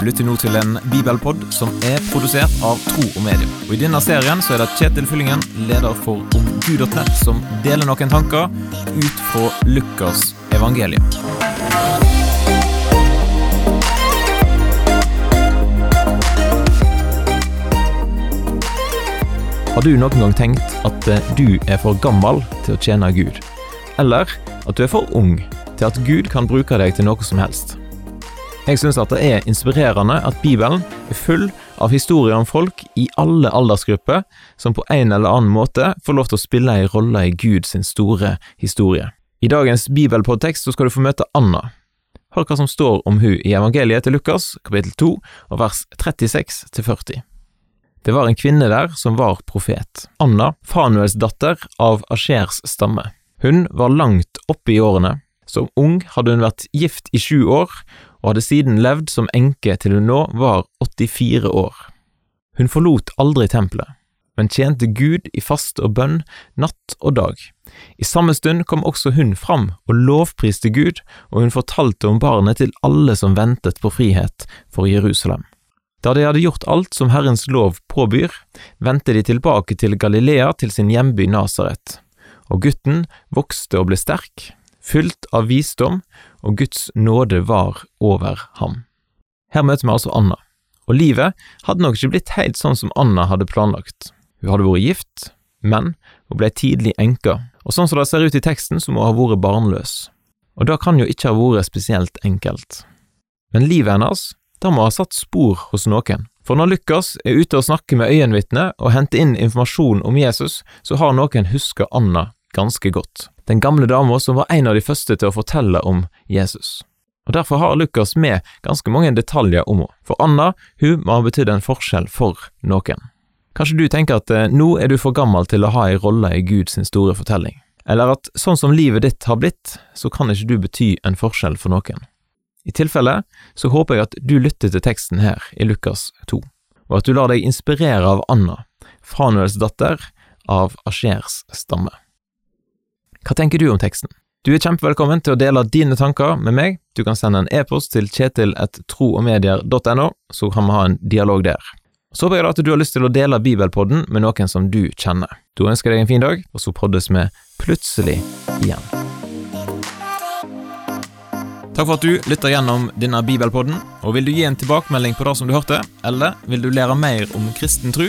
Du lytter nå til en bibelpod som er produsert av Tro og Medium. Og I denne serien så er det Kjetil Fyllingen, leder for omgud.nett, som deler noen tanker ut fra Lukas evangelium. Har du noen gang tenkt at eh, du er for gammel til å tjene Gud? Eller at du er for ung til at Gud kan bruke deg til noe som helst? Jeg syns at det er inspirerende at Bibelen er full av historier om folk i alle aldersgrupper som på en eller annen måte får lov til å spille en rolle i Guds store historie. I dagens bibelpodtekst skal du få møte Anna. Hør hva som står om hun i evangeliet til Lukas, kapittel 2, og vers 36 til 40. Det var en kvinne der som var profet, Anna, Fanuels datter av Ashers stamme. Hun var langt oppe i årene. Som ung hadde hun vært gift i sju år, og hadde siden levd som enke til hun nå var 84 år. Hun forlot aldri tempelet, men tjente Gud i fast og bønn natt og dag. I samme stund kom også hun fram og lovpriste Gud, og hun fortalte om barnet til alle som ventet på frihet for Jerusalem. Da de hadde gjort alt som Herrens lov påbyr, vendte de tilbake til Galilea til sin hjemby Nasaret. Og gutten vokste og ble sterk, fylt av visdom, og Guds nåde var over ham. Her møter vi altså Anna, og livet hadde nok ikke blitt helt sånn som Anna hadde planlagt. Hun hadde vært gift, men hun ble tidlig enka, og sånn som det ser ut i teksten, så må hun ha vært barnløs. Og det kan jo ikke ha vært spesielt enkelt. Men livet hennes det må ha satt spor hos noen. For når Lukas er ute og snakker med øyenvitner og henter inn informasjon om Jesus, så har noen huska Anna ganske godt. Den gamle dama som var en av de første til å fortelle om Jesus. Og Derfor har Lukas med ganske mange detaljer om henne. For Anna hun må ha betydd en forskjell for noen. Kanskje du tenker at eh, nå er du for gammel til å ha ei rolle i Guds store fortelling. Eller at sånn som livet ditt har blitt, så kan ikke du bety en forskjell for noen. I tilfelle så håper jeg at du lytter til teksten her i Lukas 2, og at du lar deg inspirere av Anna, Fanuels datter av Asjers stamme. Hva tenker du om teksten? Du er kjempevelkommen til å dele dine tanker med meg. Du kan sende en e-post til kjetil.troogmedier.no, så kan vi ha en dialog der. Så håper jeg at du har lyst til å dele bibelpodden med noen som du kjenner. Da ønsker jeg deg en fin dag, og så poddes vi plutselig igjen. Takk for at du lytter gjennom denne bibelpodden, og vil du gi en tilbakemelding på det som du hørte, eller vil du lære mer om kristen tro,